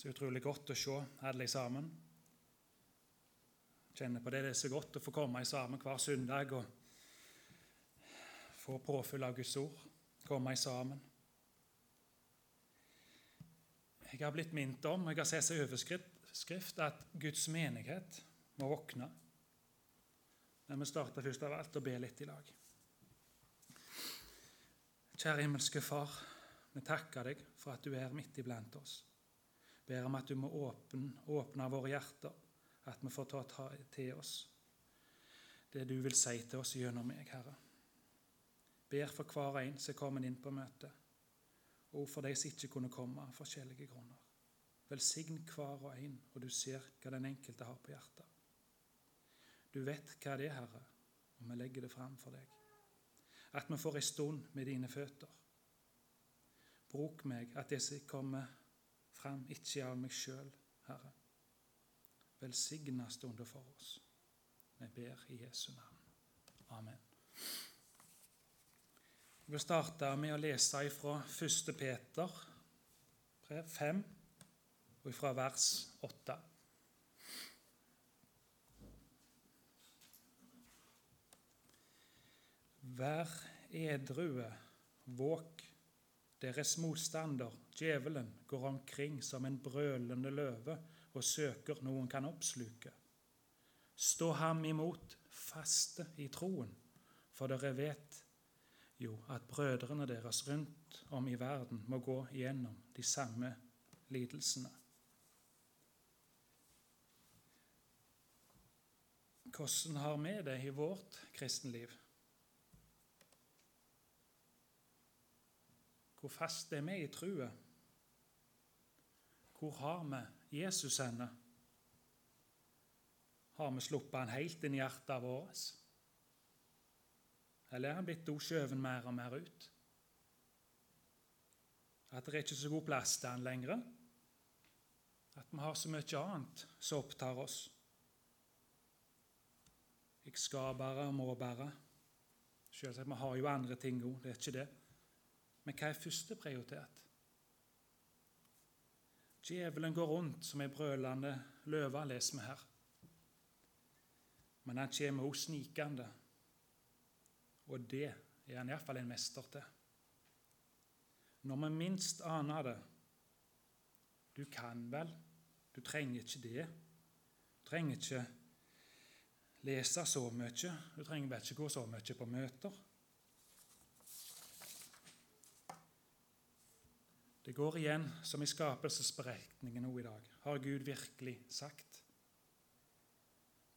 Så utrolig godt å se alle sammen. Kjenner på det. Det er så godt å få komme sammen hver søndag og få påfyll av Guds ord. Komme sammen. Jeg har blitt minnet om, jeg har sett seg overskrift, at Guds menighet må våkne. Men vi starter først av alt og be litt i lag. Kjære himmelske Far, vi takker deg for at du er midt iblant oss. Ber om at du må åpne, åpne våre hjerter, at vi får ta til oss det du vil si til oss gjennom meg, Herre. Ber for hver en som er kommet inn på møtet, og for de som ikke kunne komme av forskjellige grunner. Velsign hver og en, og du ser hva den enkelte har på hjertet. Du vet hva det er, Herre, og vi legger det fram for deg. At vi får ei stund med dine føtter. Bruk meg, at det som kommer fram, ikke av meg sjøl, Herre. Velsigna stunder for oss. Vi ber i Jesu navn. Amen. Jeg vil starte med å lese fra 1. Peter 5 og fra vers 8. Vær edrue, våk. Deres motstander, djevelen, går omkring som en brølende løve og søker noen kan oppsluke. Stå ham imot, faste i troen, for dere vet jo at brødrene deres rundt om i verden må gå igjennom de samme lidelsene. Hvordan har vi det i vårt kristenliv? Hvor fast er vi i trua? Hvor har vi Jesus henne? Har vi sluppet han helt inn i hjertet vårt? Eller er han blitt skjøvet mer og mer ut? At det er ikke så god plass til han lenger? At vi har så mye annet som opptar oss? Jeg skal bare og må bare. Selvsagt, vi har jo andre ting òg, det er ikke det. Men hva er første prioritet? Djevelen går rundt som ei brølende løve, leser vi her. Men han kommer også snikende, og det er han iallfall en mester til. Når vi minst aner det Du kan vel, du trenger ikke det. Du trenger ikke lese så mye. Du trenger vel ikke gå så mye på møter. Det går igjen som i skapelsesberetningen nå i dag. Har Gud virkelig sagt?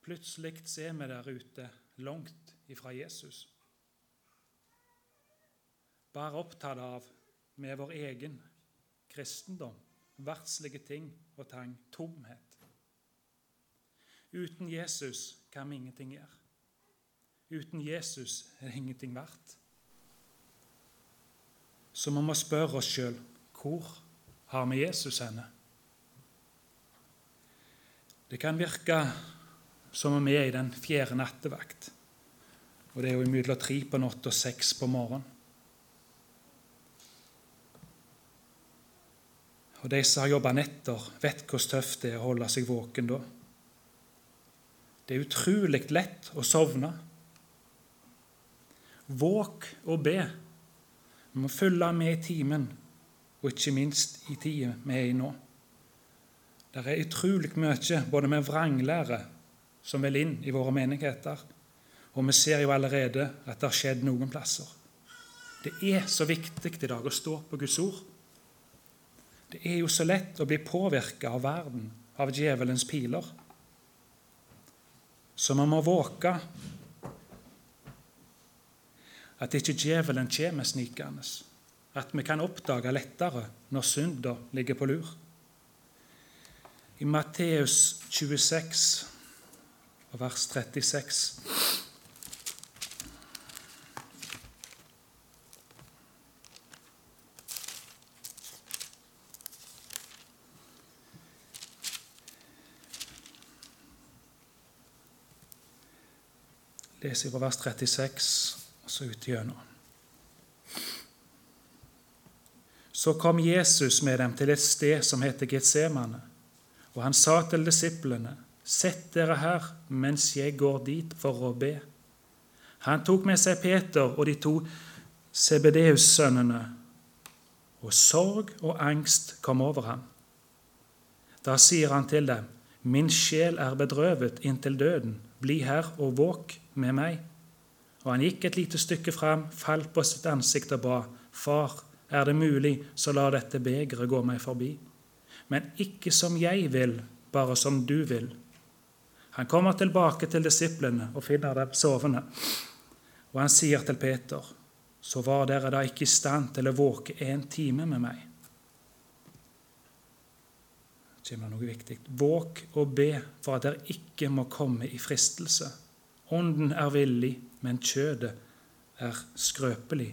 Plutselig ser vi der ute, langt ifra Jesus. Bare opptatt av med vår egen kristendom, verdslige ting og tang, tomhet. Uten Jesus kan vi ingenting gjøre. Uten Jesus er det ingenting verdt. Så vi må spørre oss sjøl hvor har vi Jesus henne? Det kan virke som om vi er i den fjerde nattevakt. Og det er jo imellom tre på natt og seks på morgenen. Og de som har jobba netter, vet hvor tøft det er å holde seg våken da. Det er utrolig lett å sovne. Våk og be. Vi må følge med i timen og ikke minst i tida vi er i nå. Det er utrolig mye både med vranglære som vil inn i våre menigheter, og vi ser jo allerede at det har skjedd noen plasser. Det er så viktig i dag å stå på Guds ord. Det er jo så lett å bli påvirka av verden, av djevelens piler. Så vi må våke at ikke djevelen kommer snikende at vi kan oppdage lettere når synda ligger på lur. I Matteus 26, vers 36 leser fra vers 36 og så ut gjennom. Så kom Jesus med dem til et sted som heter Getsemane, og han sa til disiplene, Sett dere her mens jeg går dit for å be. Han tok med seg Peter og de to Sebedeus-sønnene, og sorg og angst kom over ham. Da sier han til dem, Min sjel er bedrøvet inntil døden, bli her og våk med meg. Og han gikk et lite stykke fram, falt på sitt ansikt og ba, Far, er det mulig, så la dette begeret gå meg forbi. Men ikke som jeg vil, bare som du vil. Han kommer tilbake til disiplene og finner dem sovende. Og han sier til Peter, så var dere da ikke i stand til å våke en time med meg. Det kommer noe viktig. Våk og be for at dere ikke må komme i fristelse. Ånden er villig, men kjødet er skrøpelig.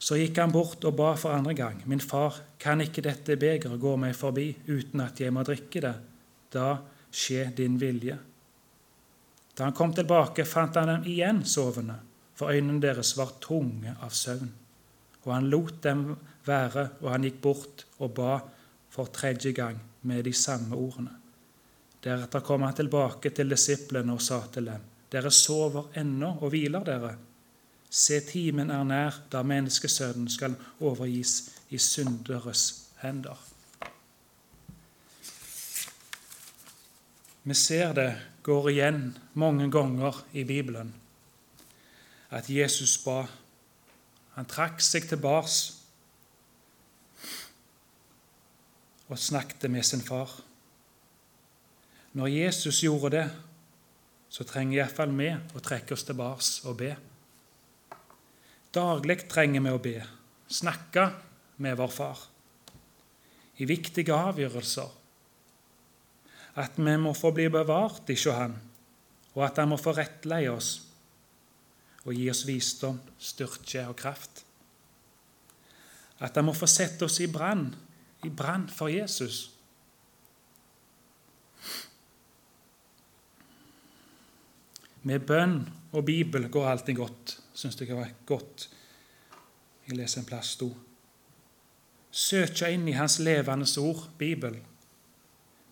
Så gikk han bort og ba for andre gang. Min far, kan ikke dette begeret gå meg forbi uten at jeg må drikke det? Da skje din vilje. Da han kom tilbake, fant han dem igjen sovende, for øynene deres var tunge av søvn. Og han lot dem være, og han gikk bort og ba for tredje gang med de samme ordene. Deretter kom han tilbake til disiplene og sa til dem.: Dere sover ennå og hviler dere. Se, timen er nær da menneskesønnen skal overgis i synderes hender. Vi ser det går igjen mange ganger i Bibelen at Jesus ba. Han trakk seg tilbake og snakket med sin far. Når Jesus gjorde det, så trenger iallfall vi å trekke oss tilbake og be. Daglig trenger vi å be, snakke med vår far. I viktige avgjørelser. At vi må få bli bevart i Han, og at Han må få rettleie oss og gi oss visdom, styrke og kraft. At Han må få sette oss i brann, i brann for Jesus. Med bønn og Bibel går alltid godt, syns jeg var godt. Jeg leser en plass sto. Søke inn i Hans levende ord, Bibel.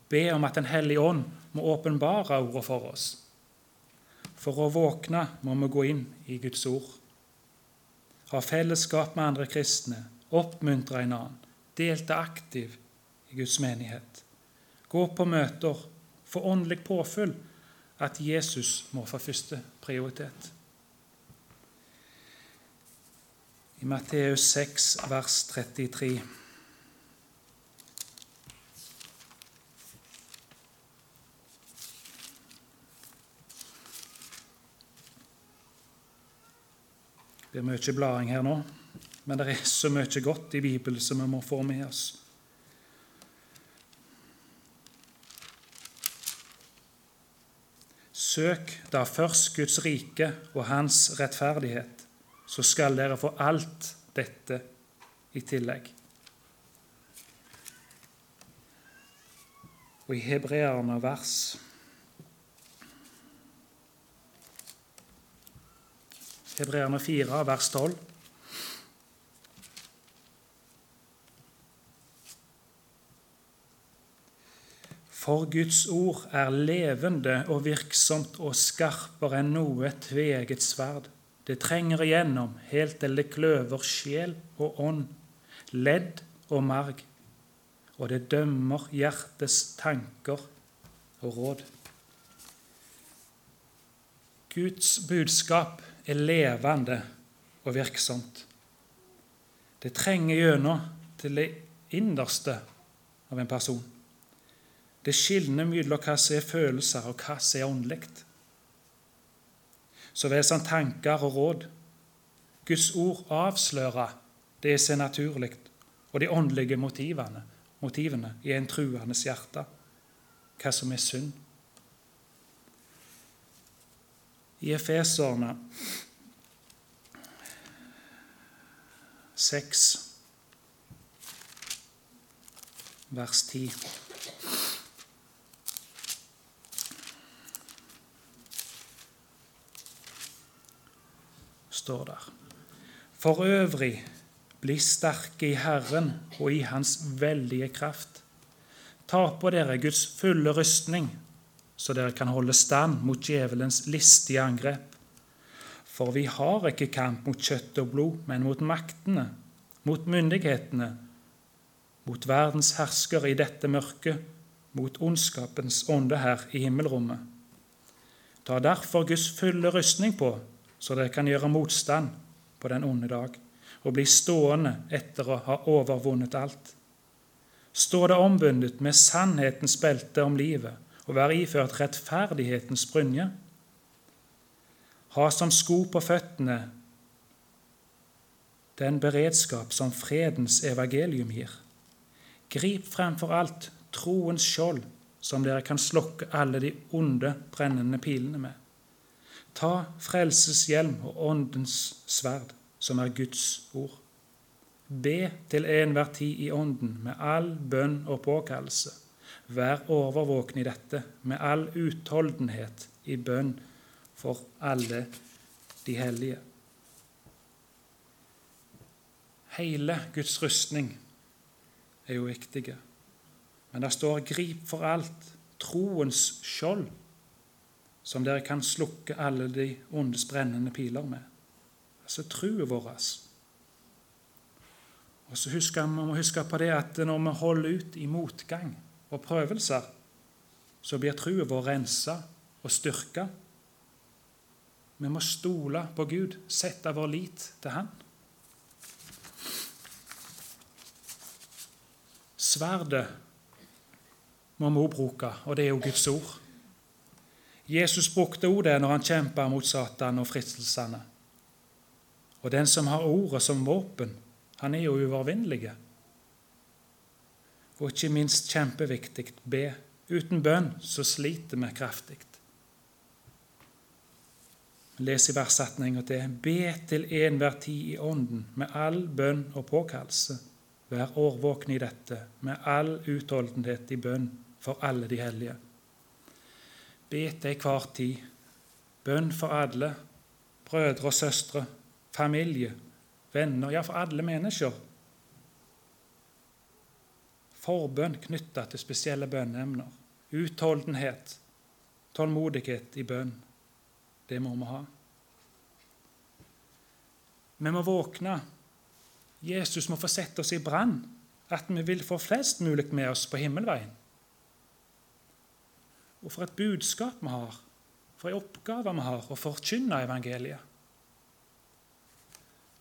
Be om at Den hellige ånd må åpenbare ordet for oss. For å våkne må vi gå inn i Guds ord. Ha fellesskap med andre kristne, oppmuntre en annen, delta aktiv i Guds menighet. Gå på møter, få åndelig påfyll at Jesus må få første prioritet. I Matteus 6, vers 33. Det er mye blading her nå, men det er så mye godt i Bibelen som vi må få med oss. Søk da først Guds rike og Hans rettferdighet, så skal dere få alt dette i tillegg. Og i Hebreerne vers Hebreerne 4, vers 12. For Guds ord er levende og virksomt og skarpere enn noe tveegget sverd. Det trenger igjennom helt til det kløver sjel og ånd, ledd og marg, og det dømmer hjertets tanker og råd. Guds budskap er levende og virksomt. Det trenger gjennom til det innerste av en person. Det skilner mellom hva som er følelser, og hva som er åndelig. Så vel som tanker og råd. Guds ord avslører det som er naturlig, og de åndelige motivene, motivene i en truendes hjerte. Hva som er synd. I Efeserne 6, vers 10. står der. For øvrig Bli sterke i Herren og i Hans veldige kraft. Ta på dere Guds fulle rustning, så dere kan holde stand mot djevelens listige angrep. For vi har ikke kamp mot kjøtt og blod, men mot maktene, mot myndighetene, mot verdens herskere i dette mørket, mot ondskapens ånde her i himmelrommet. Ta derfor Guds fulle rustning på, så dere kan gjøre motstand på den onde dag, og bli stående etter å ha overvunnet alt. Stå det ombundet med sannhetens belte om livet, og være iført rettferdighetens brynje. Ha som sko på føttene den beredskap som fredens evangelium gir. Grip fremfor alt troens skjold, som dere kan slokke alle de onde, brennende pilene med. Ta frelseshjelm og åndens sverd, som er Guds ord. Be til enhver tid i ånden med all bønn og påkallelse. Vær overvåken i dette med all utholdenhet i bønn for alle de hellige. Hele Guds rustning er jo viktige. Men det står 'grip for alt', troens skjold, som dere kan slukke alle de ondes brennende piler med. Altså troen vår. Og så husker, Vi må huske på det at når vi holder ut i motgang og prøvelser, så blir troen vår rensa og styrka. Vi må stole på Gud, sette vår lit til Han. Sverdet må vi òg bruke, og det er jo Guds ord. Jesus brukte òg det når han kjempa mot Satan og fristelsene. Og den som har ordet som våpen, han er jo uovervinnelig. Og ikke minst kjempeviktig be. Uten bønn så sliter vi kraftig. Les i vers 18 en til. Be til enhver tid i ånden, med all bønn og påkallelse. Vær årvåkne i dette, med all utholdenhet i bønn for alle de hellige. Be til hver tid. Bønn for alle, brødre og søstre, familie, venner, ja, for alle mennesker. Forbønn knytta til spesielle bønneemner. Utholdenhet, tålmodighet i bønn. Det må vi ha. Vi må våkne. Jesus må få sette oss i brann, at vi vil få flest mulig med oss på himmelveien. Og for et budskap vi har, for en oppgave vi har å forkynne evangeliet.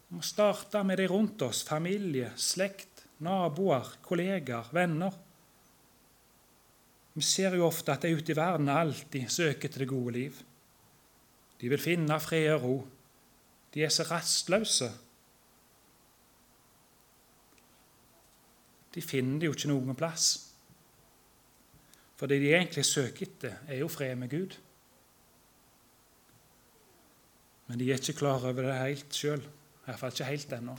Vi må starte med de rundt oss, familie, slekt, naboer, kollegaer, venner. Vi ser jo ofte at de ute i verden alltid søker til det gode liv. De vil finne fred og ro. De er så rastløse. De finner det jo ikke noen plass. For det de egentlig søker etter, er jo fred med Gud. Men de er ikke klar over det helt sjøl. Iallfall ikke helt ennå.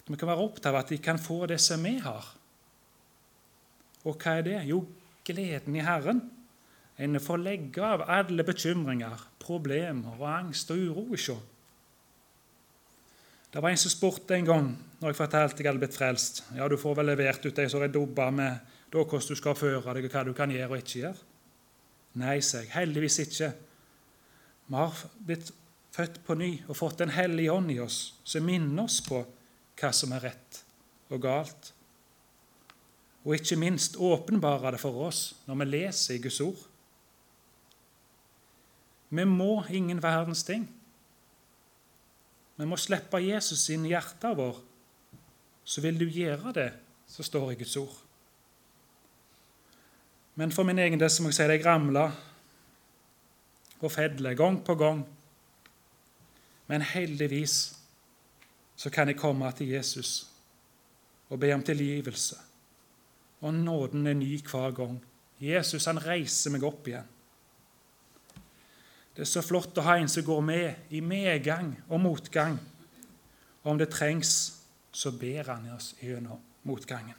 At vi kan være opptatt av at de kan få det som vi har. Og hva er det? Jo, gleden i Herren. En får legge av alle bekymringer, problemer og angst og uro hos det var en som spurte en gang når jeg fortalte jeg hadde blitt frelst. Ja, du får vel levert ut ei er dobba med da hvordan du skal føre deg, og hva du kan gjøre og ikke gjøre. Nei, sa jeg. Heldigvis ikke. Vi har blitt født på ny og fått Den hellige ånd i oss, som minner oss på hva som er rett og galt. Og ikke minst åpenbare det for oss når vi leser i Guds ord. Vi må ingen verdens ting. Vi må slippe Jesus inn i hjertet vårt. Så vil du gjøre det, så står i Guds ord. Men for min egen del må jeg si det jeg ramla og fedler gang på gang. Men heldigvis så kan jeg komme til Jesus og be om tilgivelse. Og nåden er ny hver gang. Jesus han reiser meg opp igjen. Det er så flott å ha en som går med i medgang og motgang. Og om det trengs, så ber han oss gjennom motgangen.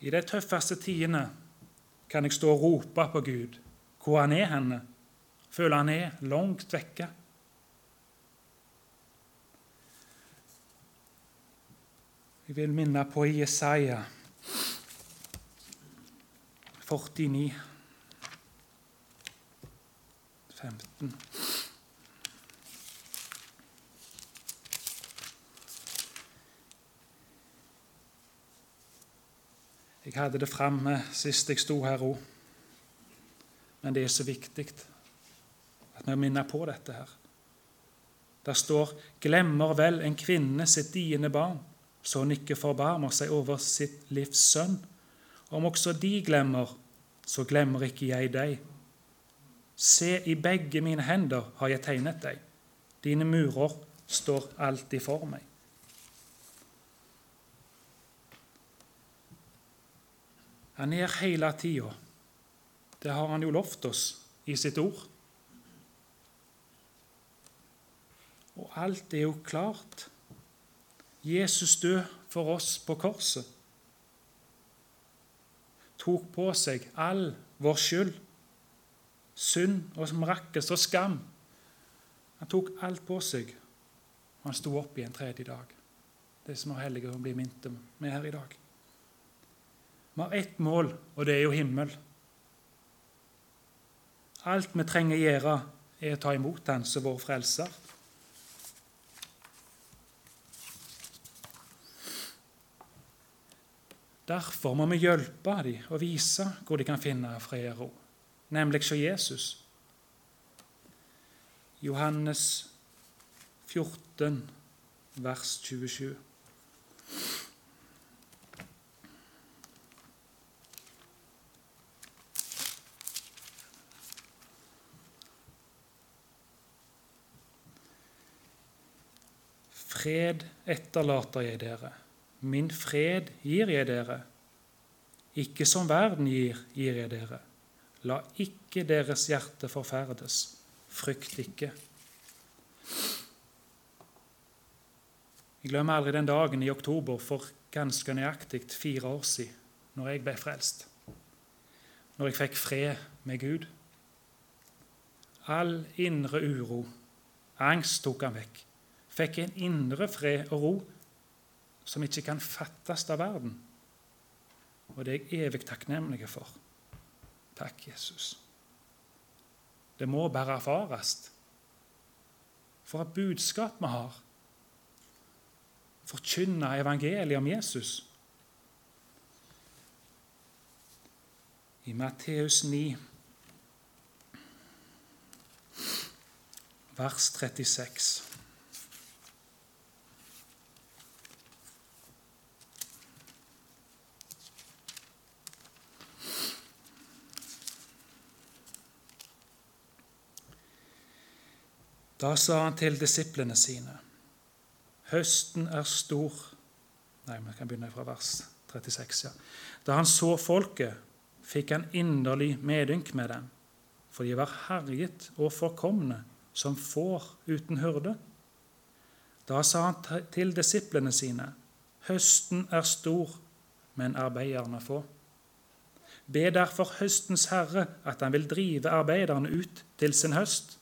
I de tøffeste tidene kan jeg stå og rope på Gud hvor han er henne. Føler han er langt vekke. Jeg vil minne på Jesaja 49. 15. Jeg hadde det framme sist jeg sto her òg, men det er så viktig at vi minner på dette her. Der står 'Glemmer vel en kvinne sitt diende barn, så hun ikke forbarmer seg over sitt livs sønn'. Om også de glemmer, så glemmer ikke jeg deg. Se, i begge mine hender har jeg tegnet deg. Dine murer står alltid for meg. Han er hele tida. Det har han jo lovt oss i sitt ord. Og alt er jo klart. Jesus død for oss på korset. Tok på seg all vår skyld, synd og mrakkelse og skam. Han tok alt på seg, og han sto opp i en tredje dag. Det som er hellige å bli minnet med her i dag. Vi har ett mål, og det er jo himmel. Alt vi trenger gjøre, er å ta imot Han som vår frelser. Derfor må vi hjelpe dem og vise hvor de kan finne fred og ro, nemlig hos Jesus. Johannes 14, vers 27. Fred etterlater jeg dere, min fred gir jeg dere. Ikke som verden gir, gir jeg dere. La ikke deres hjerte forferdes. Frykt ikke. Jeg glemmer aldri den dagen i oktober for ganske nøyaktig fire år siden, når jeg ble frelst. Når jeg fikk fred med Gud. All indre uro, angst tok han vekk fikk en indre fred og ro som ikke kan fattes av verden. Og det er jeg evig takknemlig for. Takk, Jesus. Det må bare erfares. For et budskap vi har. Forkynne evangeliet om Jesus. I Matteus 9, vers 36. Da sa han til disiplene sine.: Høsten er stor Nei, vi kan begynne fra vers 36. ja. Da han så folket, fikk han inderlig medynk med dem, for de var herjet og forkomne som får uten hyrde. Da sa han til disiplene sine.: Høsten er stor, men arbeiderne få. Be derfor høstens herre at han vil drive arbeiderne ut til sin høst.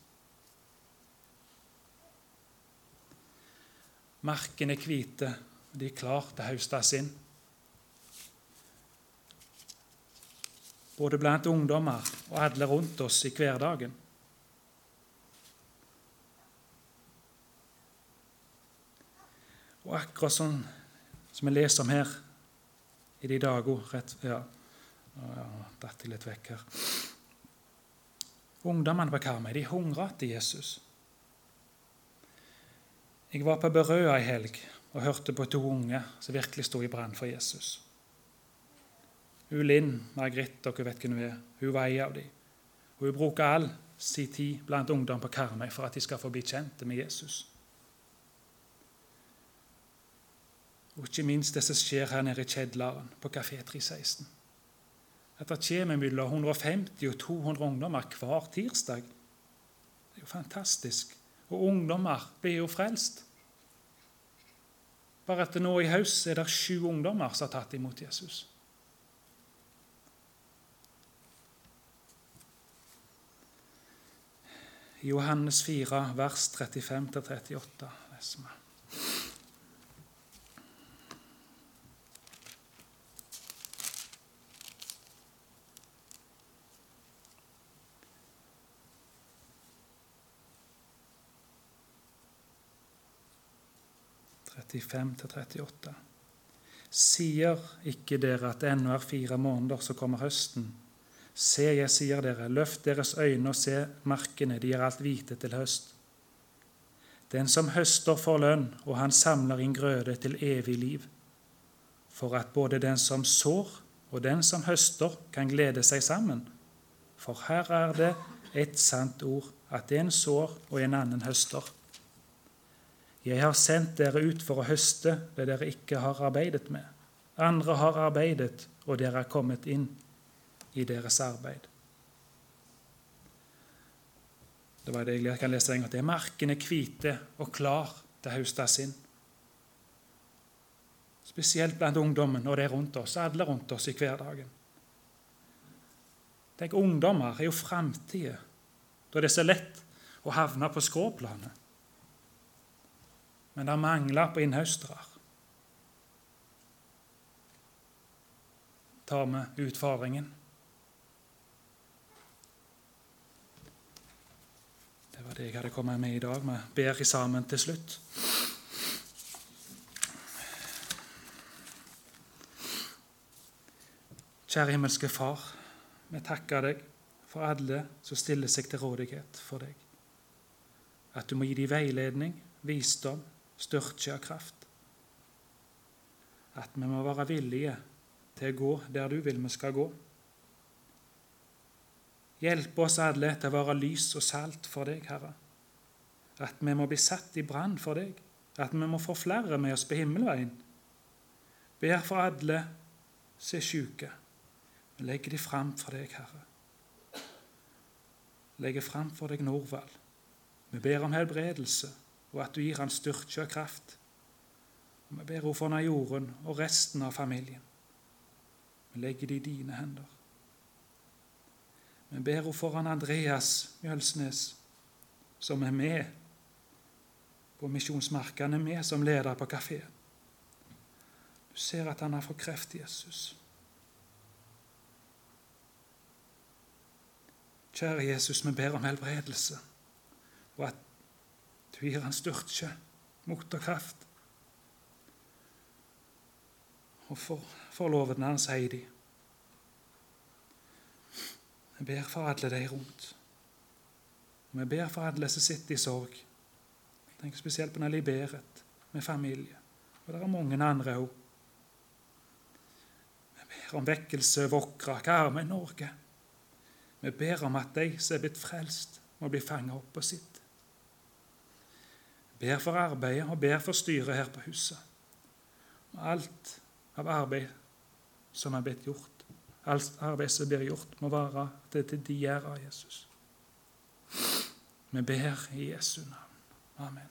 Markene er hvite, og de er klare til å høstes inn. Både blant ungdommer og alle rundt oss i hverdagen. Og akkurat sånn som vi leser om her i de dager ja, ja, datt litt vekk her. Ungdommene på Karmøy de hungrer etter Jesus. Jeg var på Berøa ei helg og hørte på to unge som virkelig sto i brann for Jesus. Hun Linn Margrit, dere vet hvem hun er, hun var ei av dem. Hun bruker all sin tid blant ungdom på Karmøy for at de skal få bli kjente med Jesus. Og ikke minst det som skjer her nede i Kjedlaren, på Kafé 316. At det kommer mellom 150 og 200 ungdommer hver tirsdag. Det er jo fantastisk. Og ungdommer blir jo frelst. Bare at nå i høst er det sju ungdommer som har tatt imot Jesus. Johannes 4, vers 35-38 leser vi. 35-38. Sier ikke dere at det ennå er fire måneder, så kommer høsten? Se, jeg sier dere, løft deres øyne og se markene, de er alt hvite til høst. Den som høster, får lønn, og han samler inn grøde til evig liv, for at både den som sår og den som høster, kan glede seg sammen. For her er det et sant ord, at en sår og en annen høster. Jeg har sendt dere ut for å høste det dere ikke har arbeidet med. Andre har arbeidet, og dere er kommet inn i deres arbeid. Det var det jeg kan lese en gang til. 'Markene hvite og klar til å høste inn. Spesielt blant ungdommen og det rundt oss, alle rundt oss i hverdagen. Tenk, Ungdommer er jo framtida, da det er så lett å havne på skråplanet. Men det mangler på innhøstere. Tar vi utfordringen? Det var det jeg hadde kommet med i dag. Vi ber sammen til slutt. Kjære himmelske Far, vi takker deg for alle som stiller seg til rådighet for deg. At du må gi dem veiledning, visdom, styrke og kraft. At vi må være villige til å gå der du vil vi skal gå. Hjelp oss alle til å være lys og salt for deg, Herre. At vi må bli satt i brann for deg. At vi må få flere med oss på himmelveien. Ber for alle som er syke. Vi legger de fram for deg, Herre. Legger fram for deg Norvald. Vi ber om helbredelse, og at du gir han styrke og kraft. Og vi ber henne for Jorunn og resten av familien. Vi legger det i dine hender. Vi ber henne foran Andreas Mjølsnes, som er med på misjonsmarkene, med som leder på kafeen. Du ser at han har fått kreft, Jesus. Kjære Jesus, vi ber om helbredelse, og at du gir han styrke, mot og kraft. Og for, for loven hans, Heidi. Vi ber for alle de rundt. Vi ber for alle som sitter i sorg. Tenk spesielt på Nelly Beret med familie. Og det er mange andre òg. Vi ber om vekkelse over Åkra, Karmøy, Norge. Vi ber om at de som er blitt frelst, må bli fanget opp på sitt. Ber for arbeidet og ber for styret her på huset. Og alt av arbeid som er blitt gjort. Alt arbeid som blir gjort, må være det til de gjør av Jesus. Vi ber i Jesu navn. Amen.